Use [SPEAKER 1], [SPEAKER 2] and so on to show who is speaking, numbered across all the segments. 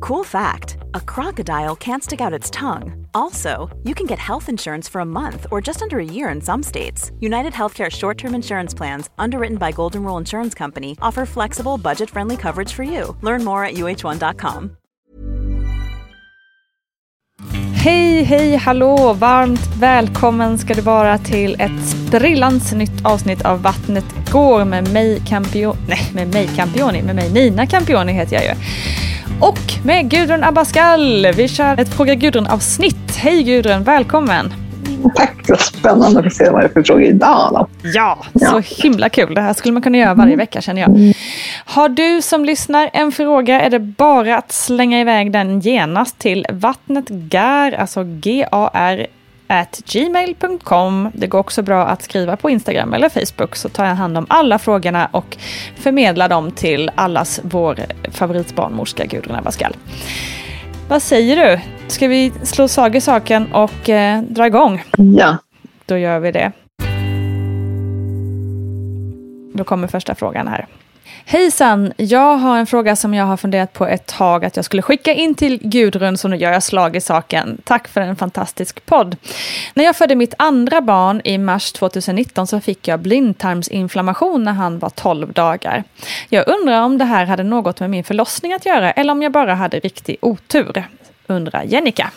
[SPEAKER 1] Cool fact a crocodile can't stick out its tongue. Also, you can get health insurance for a month or just under a year in some states. United Healthcare short term insurance plans, underwritten by Golden Rule Insurance Company, offer flexible, budget friendly coverage for you. Learn more at uh1.com.
[SPEAKER 2] Hej, hej, hallå! Varmt välkommen ska du vara till ett sprillans nytt avsnitt av Vattnet går med mig Campioni, nej med mig Campioni, med mig Nina Campioni heter jag ju. Och med Gudrun Abascal. Vi kör ett Fråga Gudrun-avsnitt. Hej Gudrun, välkommen!
[SPEAKER 3] Tack, vad spännande att få se vad det är för fråga idag. Då.
[SPEAKER 2] Ja, så himla kul. Det här skulle man kunna göra varje vecka känner jag. Har du som lyssnar en fråga är det bara att slänga iväg den genast till vattnetgar, alltså G-A-R at gmail.com. Det går också bra att skriva på Instagram eller Facebook så tar jag hand om alla frågorna och förmedlar dem till allas vår favoritbarnmorska Gudrun Abascal. Vad säger du? Ska vi slå slag i saken och eh, dra igång?
[SPEAKER 3] Ja.
[SPEAKER 2] Då gör vi det. Då kommer första frågan här. Hejsan! Jag har en fråga som jag har funderat på ett tag att jag skulle skicka in till Gudrun, så nu gör jag slag i saken. Tack för en fantastisk podd. När jag födde mitt andra barn i mars 2019 så fick jag blindtarmsinflammation när han var 12 dagar. Jag undrar om det här hade något med min förlossning att göra eller om jag bara hade riktig otur, undrar Jennica.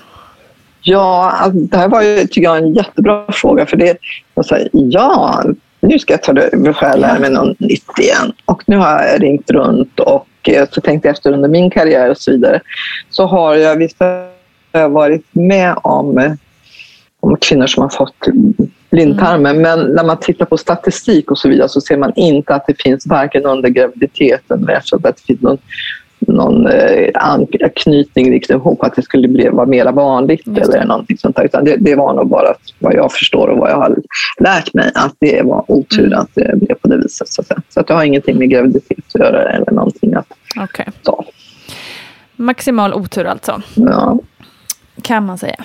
[SPEAKER 3] Ja, det här var ju, tycker jag, en jättebra fråga. För det, jag säger, ja, nu ska jag ta det lära mig något nytt igen. Och nu har jag ringt runt och eh, så tänkte efter under min karriär och så vidare. Så har jag visst varit med om, eh, om kvinnor som har fått blindtarmen. Mm. Men när man tittar på statistik och så vidare så ser man inte att det finns varken under graviditeten eller efter att det finns någon någon eh, anknytning liksom ihop, att det skulle bli, vara mer vanligt eller någonting sånt där. Utan det, det, var nog bara vad jag förstår och vad jag har lärt mig, att det var otur mm. att det blev på det viset. Så, att, så att det har ingenting med graviditet att göra eller någonting att
[SPEAKER 2] okay. ta. Maximal otur alltså?
[SPEAKER 3] Ja.
[SPEAKER 2] Kan man säga.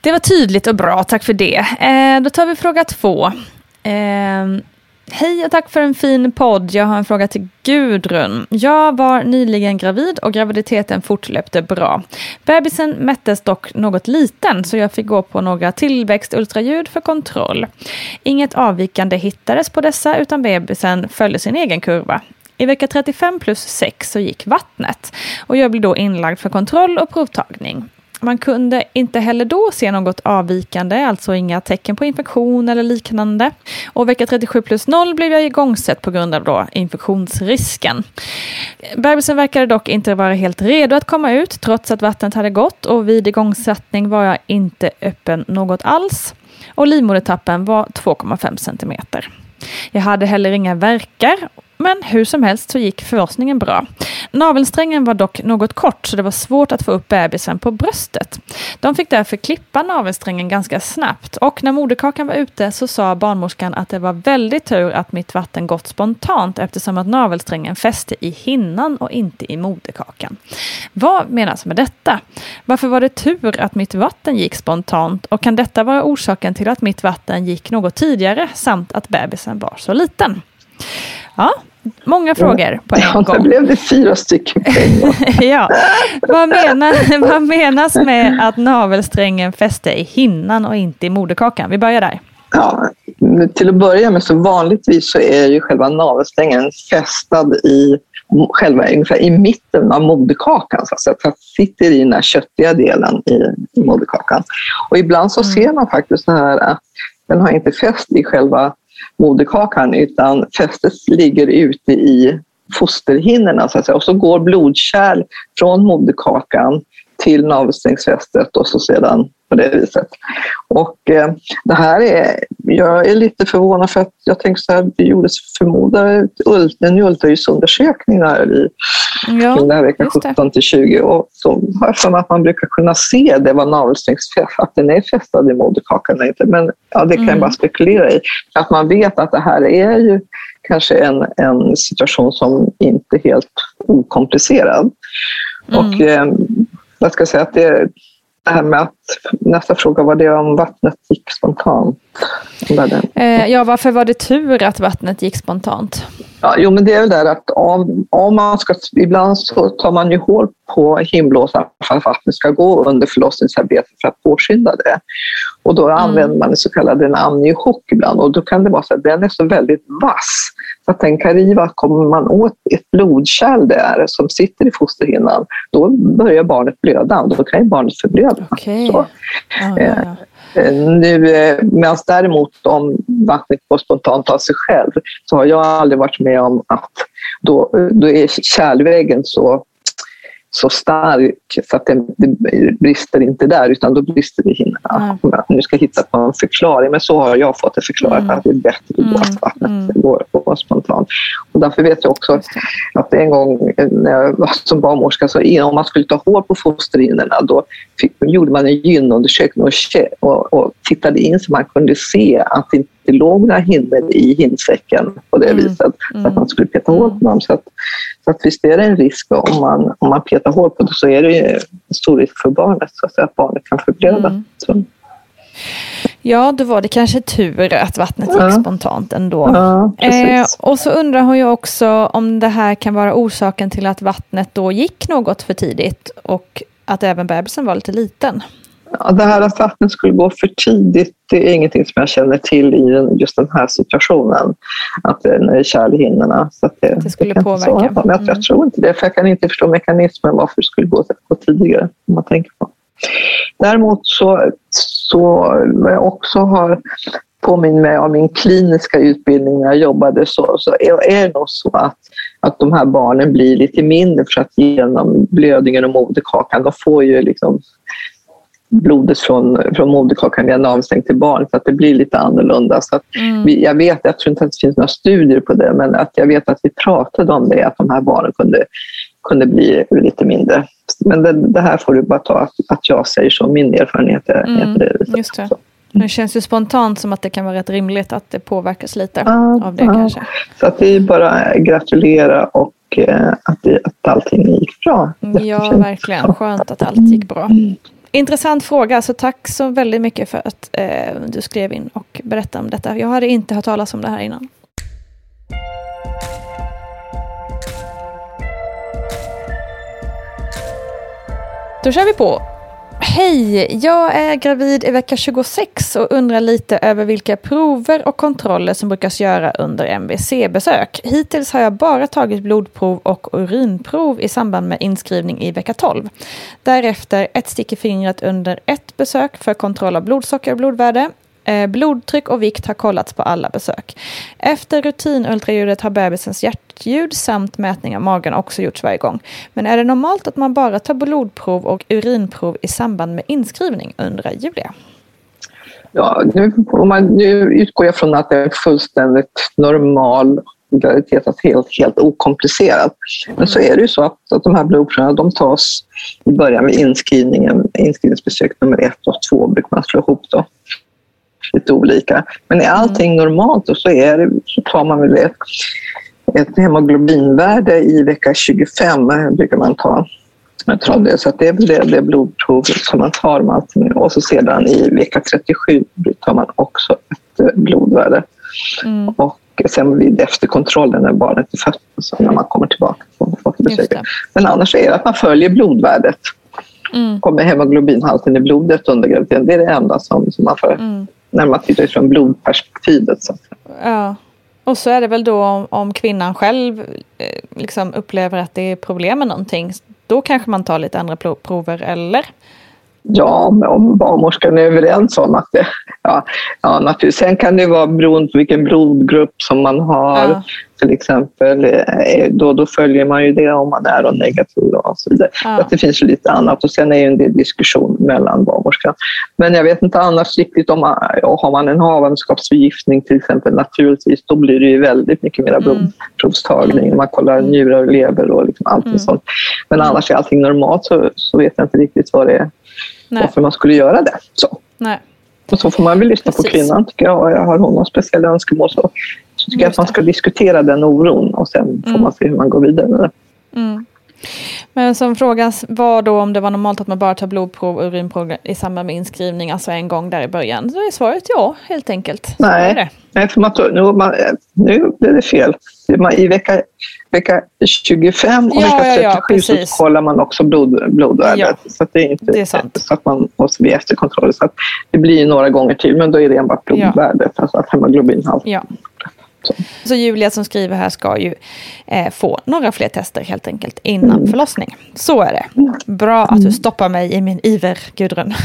[SPEAKER 2] Det var tydligt och bra, tack för det. Eh, då tar vi fråga två. Eh, Hej och tack för en fin podd. Jag har en fråga till Gudrun. Jag var nyligen gravid och graviditeten fortlöpte bra. Bebisen mättes dock något liten så jag fick gå på några tillväxtultraljud för kontroll. Inget avvikande hittades på dessa utan bebisen följde sin egen kurva. I vecka 35 plus 6 så gick vattnet och jag blev då inlagd för kontroll och provtagning. Man kunde inte heller då se något avvikande, alltså inga tecken på infektion eller liknande. Och vecka 37 plus 0 blev jag igångsatt på grund av då infektionsrisken. Bebisen verkade dock inte vara helt redo att komma ut trots att vattnet hade gått och vid igångsättning var jag inte öppen något alls. Och livmodertappen var 2,5 centimeter. Jag hade heller inga verkar men hur som helst så gick förlossningen bra. Navelsträngen var dock något kort så det var svårt att få upp bebisen på bröstet. De fick därför klippa navelsträngen ganska snabbt och när moderkakan var ute så sa barnmorskan att det var väldigt tur att mitt vatten gått spontant eftersom att navelsträngen fäste i hinnan och inte i moderkakan. Vad menas med detta? Varför var det tur att mitt vatten gick spontant och kan detta vara orsaken till att mitt vatten gick något tidigare samt att bebisen var så liten? Ja, många frågor på en
[SPEAKER 3] ja,
[SPEAKER 2] gång.
[SPEAKER 3] Ja, blev det fyra stycken
[SPEAKER 2] ja. vad, menar, vad menas med att navelsträngen fäste i hinnan och inte i moderkakan? Vi börjar där.
[SPEAKER 3] Ja, till att börja med så vanligtvis så är ju själva navelsträngen fästad i själva ungefär i mitten av moderkakan. Så att den sitter i den här köttiga delen i, moderkakan. Och ibland så mm. ser man faktiskt så här att den har inte fäst i själva moderkakan utan fästet ligger ute i fosterhinnorna så att säga. och så går blodkärl från moderkakan till navelsträngsfästet och så sedan på det viset. Och eh, det här är, jag är lite förvånad för att jag tänkte så här, det gjordes förmodar en ultraljudsundersökning där i ja, den här veckan 17 till 20 och så har jag för mig att man brukar kunna se det var navelsträngsfäst, att den är fästad i moderkakan eller inte. Men ja, det kan mm. jag bara spekulera i. Att man vet att det här är ju kanske en, en situation som inte är helt okomplicerad. Mm. Och eh, jag ska säga att det, det här med att, nästa fråga var det om vattnet gick spontant.
[SPEAKER 2] Eh, ja, varför var det tur att vattnet gick spontant?
[SPEAKER 3] Ja, jo, men det är väl där att om, om man ska, ibland så tar man ju hål på himlåsan för att vattnet ska gå under förlossningsarbetet för att påskynda det. Och då mm. använder man det så kallade en amniohook ibland och då kan det vara så att den är så väldigt vass så att den kan riva, kommer man åt ett blodkärl där som sitter i fosterhinnan, då börjar barnet blöda och då kan ju barnet förblöda.
[SPEAKER 2] Okay. Så, ah,
[SPEAKER 3] eh, nu, eh, medan däremot om vattnet går spontant av sig själv så har jag aldrig varit med om att då, då är kärlväggen så så stark så att det, det brister inte där utan då brister det i hinnorna. Mm. Nu ska hitta på en förklaring, men så har jag fått det förklarat mm. att det är bättre då att vattnet mm. går, går spontant. Och därför vet jag också att en gång när jag var som barnmorska så om man skulle ta hål på fosterhinnorna då fick, gjorde man en gynundersökning och, och, och tittade in så man kunde se att det låg några hinnor i hinnsäcken på det mm. viset. Så att man skulle peta hål på dem. Så att, så att visst är det en risk om man, om man petar hål på det så är det en stor risk för barnet så att, att barnet kan förblöda. Mm.
[SPEAKER 2] Ja, då var det kanske tur att vattnet gick ja. spontant ändå. Ja, eh, och så undrar hon ju också om det här kan vara orsaken till att vattnet då gick något för tidigt och att även bebisen var lite liten.
[SPEAKER 3] Ja, det här att vattnet skulle gå för tidigt, det är ingenting som jag känner till i just den här situationen. Att det är kärl i hinnorna. Så att det,
[SPEAKER 2] det skulle påverka? Så,
[SPEAKER 3] men jag, mm. jag, tror inte det, för jag kan inte förstå mekanismen varför det skulle gå, gå tidigare. Om man tänker på. Däremot så, så vad jag också har påminn mig av min kliniska utbildning när jag jobbade så, så är, är det nog så att, att de här barnen blir lite mindre för att genom blödningen och moderkakan, de får ju liksom blodet från, från moderkakan via navelsträng till barn så att det blir lite annorlunda. Så mm. vi, jag vet, jag tror inte att det finns några studier på det, men att jag vet att vi pratade om det, att de här barnen kunde, kunde bli lite mindre. Men det, det här får du bara ta att, att jag säger så, min erfarenhet är, mm. är det.
[SPEAKER 2] Just det. Det känns ju spontant som att det kan vara rätt rimligt att det påverkas lite ja, av det ja. kanske.
[SPEAKER 3] Så att det är bara gratulera och eh, att, det, att allting gick bra.
[SPEAKER 2] Ja, verkligen. Skönt att allt gick bra. Intressant fråga, så tack så väldigt mycket för att eh, du skrev in och berättade om detta. Jag hade inte hört talas om det här innan. Då kör vi på. Hej! Jag är gravid i vecka 26 och undrar lite över vilka prover och kontroller som brukas göra under MVC-besök. Hittills har jag bara tagit blodprov och urinprov i samband med inskrivning i vecka 12. Därefter ett stick i fingret under ett besök för kontroll av blodsocker och blodvärde. Eh, blodtryck och vikt har kollats på alla besök. Efter rutinultraljudet har bebisens hjärta hjärtljud samt mätning av magen också gjorts varje gång. Men är det normalt att man bara tar blodprov och urinprov i samband med inskrivning, undrar Julia.
[SPEAKER 3] Ja, nu, man, nu utgår jag från att det är fullständigt normal graviditet, att helt, helt okomplicerat. Men så är det ju så att, att de här blodproverna de tas i början med inskrivningen, inskrivningsbesök nummer ett och två brukar man slå ihop då lite olika. Men är allting normalt så, är det, så tar man väl ett, ett hemoglobinvärde i vecka 25 brukar man ta. Jag tror det, så det är det, det blodprovet som man tar. Med allting. Och så sedan i vecka 37 tar man också ett eh, blodvärde. Mm. Och sen vid efterkontrollen när barnet är fött, så när man kommer tillbaka besöket. Men annars är det att man följer blodvärdet. Mm. Kommer hemoglobinhalten i blodet under graviditeten. Det är det enda som, som man får mm när man tittar från blodperspektivet. Så.
[SPEAKER 2] Ja. Och så är det väl då om, om kvinnan själv eh, liksom upplever att det är problem med någonting. Då kanske man tar lite andra prover, eller?
[SPEAKER 3] Ja, om barnmorskan är överens om att det... Ja, ja, naturligtvis. Sen kan det vara beroende på vilken blodgrupp som man har. Ja. Till exempel, eh, då, då följer man ju det om man är negativ och så vidare. Ja. Att det finns lite annat och sen är det en del diskussion mellan barnmorskan. Men jag vet inte annars riktigt om man, har man en havandeskapsförgiftning till exempel naturligtvis, då blir det ju väldigt mycket mer mm. blodprovstagning. Mm. Man kollar mm. njurar och lever och liksom allt mm. sånt. Men annars är allting normalt så, så vet jag inte riktigt vad det är Nej. varför man skulle göra det. Så.
[SPEAKER 2] Nej.
[SPEAKER 3] Och så får man väl lyssna Precis. på kvinnan. Tycker jag. Har hon några speciella önskemål så, så tycker jag att man ska diskutera den oron och sen får mm. man se hur man går vidare med det.
[SPEAKER 2] Mm. Men som frågas var då om det var normalt att man bara tar blodprov och urinprov i samband med inskrivning, alltså en gång där i början. Så är svaret ja, helt enkelt.
[SPEAKER 3] Nej, Nej för man, nu, man, nu blev det fel. I vecka, vecka 25 och ja, vecka 37 ja, ja, så kollar man också blod, blodvärdet. Så det är inte det är sant. så att man måste bli efterkontroll. Så det blir några gånger till, men då är det enbart blodvärdet, alltså hemoglobinhalt.
[SPEAKER 2] Ja. Så. så Julia som skriver här ska ju eh, få några fler tester helt enkelt innan mm. förlossning. Så är det. Bra att du mm. stoppar mig i min iver, Gudrun.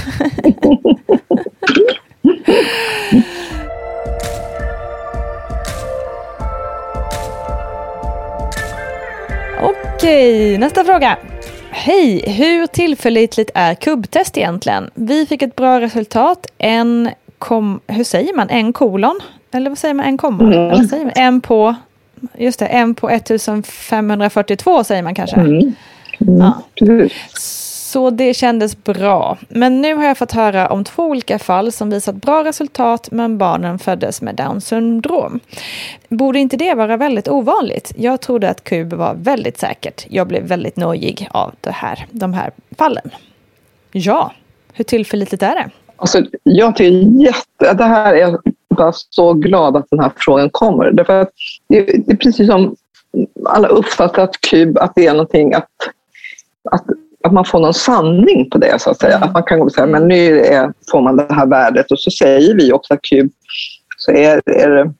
[SPEAKER 2] Okej, nästa fråga. Hej, hur tillförlitligt är kubbtest egentligen? Vi fick ett bra resultat. En kom, hur säger man? En kolon? Eller vad säger man? En komma? Mm. Eller säger man? En på, just det, en på 1542 säger man kanske. Mm. Mm. Ja. Så det kändes bra. Men nu har jag fått höra om två olika fall som visat bra resultat men barnen föddes med Downs syndrom. Borde inte det vara väldigt ovanligt? Jag trodde att KUB var väldigt säkert. Jag blev väldigt nojig av det här, de här fallen. Ja, hur tillförlitligt är det?
[SPEAKER 3] Alltså, jag tycker jätte... Det här är bara så glad att den här frågan kommer. Därför att det, är precis som alla uppfattar att KUB, att det är någonting att, att att man får någon sanning på det, så att säga. Mm. Att man kan gå och säga, men nu är, får man det här värdet och så säger vi också att KUB så är, är det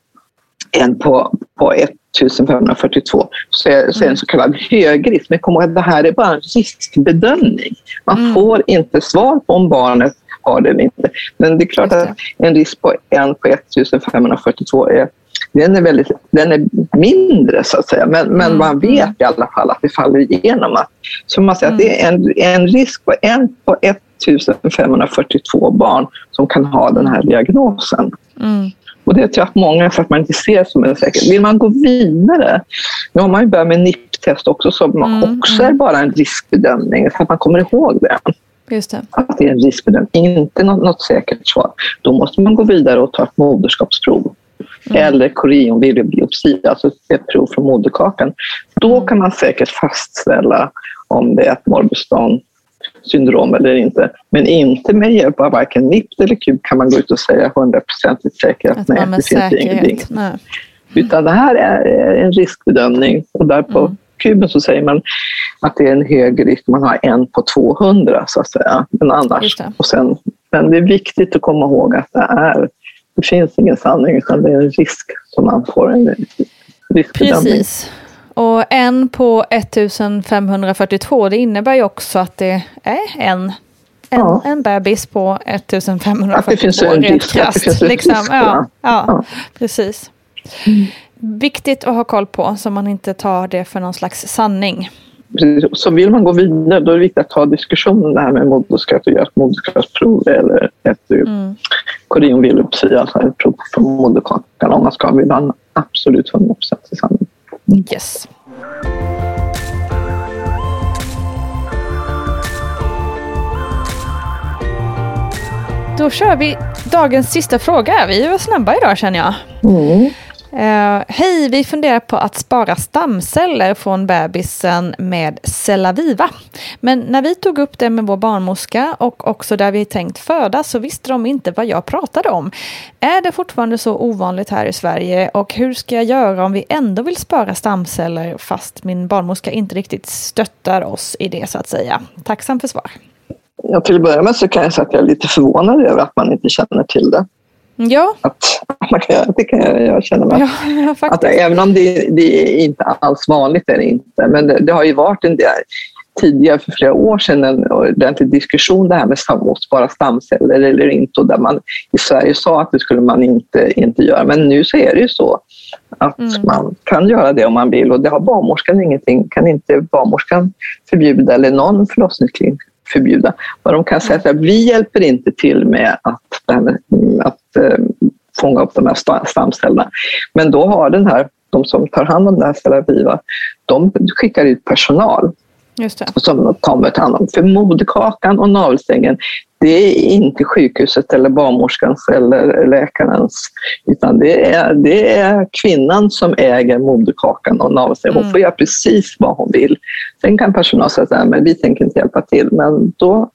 [SPEAKER 3] en på, på 1542 så är, så är det en så kallad högrisk. Men kom ihåg att det här är bara en riskbedömning. Man mm. får inte svar på om barnet har det eller inte. Men det är klart att en risk på en på 1542 är den är, väldigt, den är mindre så att säga, men, men mm. man vet i alla fall att det faller igenom. Att, så man säger mm. att det är en, en risk på en på 1542 barn som kan ha den här diagnosen. Mm. Och det tror jag att många, för att man inte ser som en säkerhet. Vill man gå vidare, nu har man ju börjat med NIP-test också, som mm. också är mm. bara en riskbedömning, så att man kommer ihåg det.
[SPEAKER 2] Just det.
[SPEAKER 3] Att det är en riskbedömning, inte något, något säkert svar. Då måste man gå vidare och ta ett moderskapsprov. Mm. Eller koreonvirvelbiopsi, alltså ett prov från moderkakan. Då mm. kan man säkert fastställa om det är ett morbus syndrom eller inte. Men inte med hjälp av varken NIPT eller KUB kan man gå ut och säga hundraprocentigt säkert att nej, det finns ingenting. Nej. Utan det här är en riskbedömning och därpå mm. Kuben så säger man att det är en hög risk, man har en på 200 så att säga. Men annars,
[SPEAKER 2] det.
[SPEAKER 3] och sen, men det är viktigt att komma ihåg att det är, det finns ingen sanning utan det är en risk som man får en riskbedömning.
[SPEAKER 2] Precis. Och en på 1542, det innebär ju också att det är en, en,
[SPEAKER 3] Ja.
[SPEAKER 2] en bebis på 1542
[SPEAKER 3] Att det finns en risk,
[SPEAKER 2] krasst, liksom.
[SPEAKER 3] risk,
[SPEAKER 2] ja,
[SPEAKER 3] ja.
[SPEAKER 2] ja,
[SPEAKER 3] Ja.
[SPEAKER 2] precis. Viktigt att ha koll på så man inte tar det för någon slags sanning.
[SPEAKER 3] Precis. Så vill man gå vidare då är det viktigt att ta diskussionen det här med moderskap och göra ett moderskapsprov eller ett mm. korinvilupsi, alltså ett prov från moderkakan om man ska ha en absolut 100% i sanning.
[SPEAKER 2] Yes. Då kör vi dagens sista fråga. Vi var snabba idag känner jag.
[SPEAKER 3] Mm.
[SPEAKER 2] Uh, Hej, vi funderar på att spara stamceller från bebisen med Cellaviva. Men när vi tog upp det med vår barnmorska och också där vi tänkt föda så visste de inte vad jag pratade om. Är det fortfarande så ovanligt här i Sverige och hur ska jag göra om vi ändå vill spara stamceller fast min barnmorska inte riktigt stöttar oss i det så att säga? Tacksam för svar.
[SPEAKER 3] Ja, till att börja med så kan jag säga att jag är lite förvånad över att man inte känner till det.
[SPEAKER 2] Ja,
[SPEAKER 3] Att det kan jag, jag känna mig.
[SPEAKER 2] ja, ja
[SPEAKER 3] Att även om det, det är inte alls vanligt, är det inte. Men det, det har ju varit en del, tidigare för flera år sedan en ordentlig diskussion det här med spara stamceller eller inte. Och där man i Sverige sa att det skulle man inte, inte göra. Men nu så är det ju så att man kan göra det om man vill. Och det har barnmorskan ingenting, kan inte barnmorskan förbjuda eller någon förlossningsklinik förbjuda. Vad de kan säga att vi hjälper inte till med att, att eh, fånga upp de här sta- stamcellerna. Men då har den här, de som tar hand om den här Cellaviva, de skickar ut personal
[SPEAKER 2] Just det.
[SPEAKER 3] som kommer ta hand om. För moderkakan och navelsträngen, det är inte sjukhusets eller barnmorskans eller läkarens, utan det är, det är kvinnan som äger moderkakan och navelsträngen. Hon får göra precis vad hon vill. Sen kan personalen säga att vi tänker inte hjälpa till, men då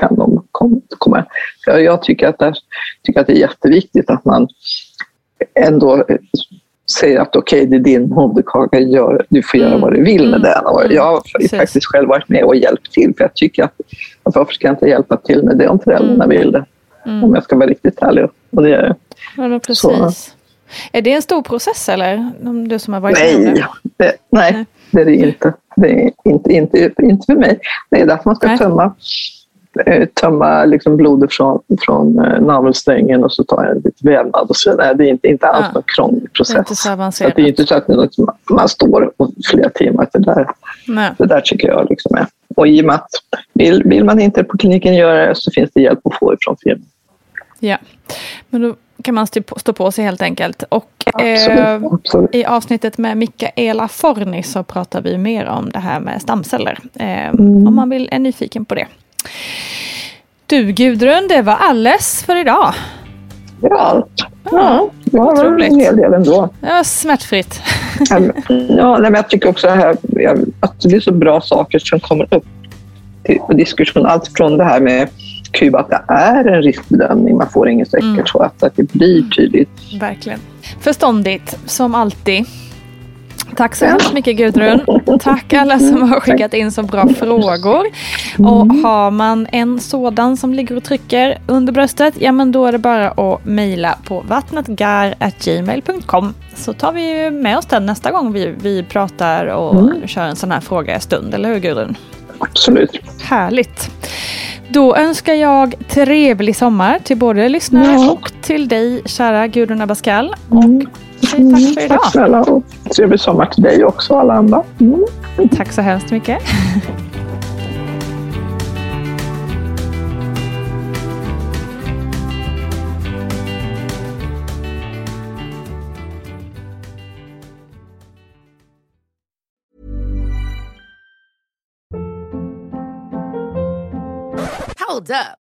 [SPEAKER 3] kan de kom- komma. Jag, jag tycker, att det, tycker att det är jätteviktigt att man ändå säger att okej, det är din moderkaka, gör, du får göra
[SPEAKER 2] Mm.
[SPEAKER 3] vad du vill med
[SPEAKER 2] Mm.
[SPEAKER 3] den. Och jag har
[SPEAKER 2] Precis.
[SPEAKER 3] faktiskt själv varit med och hjälpt till, för jag tycker att, att varför ska jag inte hjälpa till med det om föräldrarna
[SPEAKER 2] Mm.
[SPEAKER 3] vill det? Om jag ska vara riktigt ärlig. Och det är, jag.
[SPEAKER 2] Ja, precis.
[SPEAKER 3] Så.
[SPEAKER 2] Är det en stor process eller? Du som har varit
[SPEAKER 3] nej,
[SPEAKER 2] det.
[SPEAKER 3] det, nej,
[SPEAKER 2] Nej.
[SPEAKER 3] det är det inte. Det är inte, inte, inte för mig. Det är att man ska
[SPEAKER 2] Nej.
[SPEAKER 3] tömma, tömma liksom blodet från, från eh, navelsträngen och så tar jag lite vävnad och så vidare. Det är inte, inte alls
[SPEAKER 2] Ja.
[SPEAKER 3] någon krånglig
[SPEAKER 2] Det är
[SPEAKER 3] process.
[SPEAKER 2] inte så
[SPEAKER 3] att
[SPEAKER 2] avancerat.
[SPEAKER 3] det är inte så att som man står och flera timmar. Det där,
[SPEAKER 2] Nej.
[SPEAKER 3] det där tycker jag liksom är. Och i och med att vill, vill man inte på kliniken göra det så finns det hjälp att få ifrån firman.
[SPEAKER 2] Ja, men då kan man stå på- stå på sig helt enkelt. Och
[SPEAKER 3] Absolut,
[SPEAKER 2] eh,
[SPEAKER 3] absolut.
[SPEAKER 2] i avsnittet med Mikaela Forni så pratar vi mer om det här med stamceller. Eh,
[SPEAKER 3] Mm.
[SPEAKER 2] Om man vill, är nyfiken på det. Du Gudrun, det var alles för idag.
[SPEAKER 3] Det var allt. Ja, det var
[SPEAKER 2] otroligt.
[SPEAKER 3] en hel del ändå.
[SPEAKER 2] Det var smärtfritt.
[SPEAKER 3] Ja, men- jag tycker också här, att det är så bra saker som kommer upp till diskussion. Allt från det här med Kuba, att det är en riskbedömning. Man får inget säkert så att, att det blir tydligt.
[SPEAKER 2] Verkligen. Förståndigt, som alltid. Tack så hemskt mycket Gudrun. Tack alla som har skickat in så bra frågor. Och har man en sådan som ligger och trycker under bröstet, ja men då är det bara att mejla på vattnetgar.gmail.com så tar vi med oss den nästa gång vi, vi pratar och kör en sån här fråga stund, eller hur Gudrun?
[SPEAKER 3] Absolut.
[SPEAKER 2] Härligt. Då önskar jag trevlig sommar till både lyssnare
[SPEAKER 3] Ja.
[SPEAKER 2] och till dig kära Gudrun Abascal. Och säg tack för idag.
[SPEAKER 3] Tack snälla och trevlig sommar till dig också och alla andra. Mm.
[SPEAKER 2] Tack så hemskt mycket.
[SPEAKER 4] Hold up.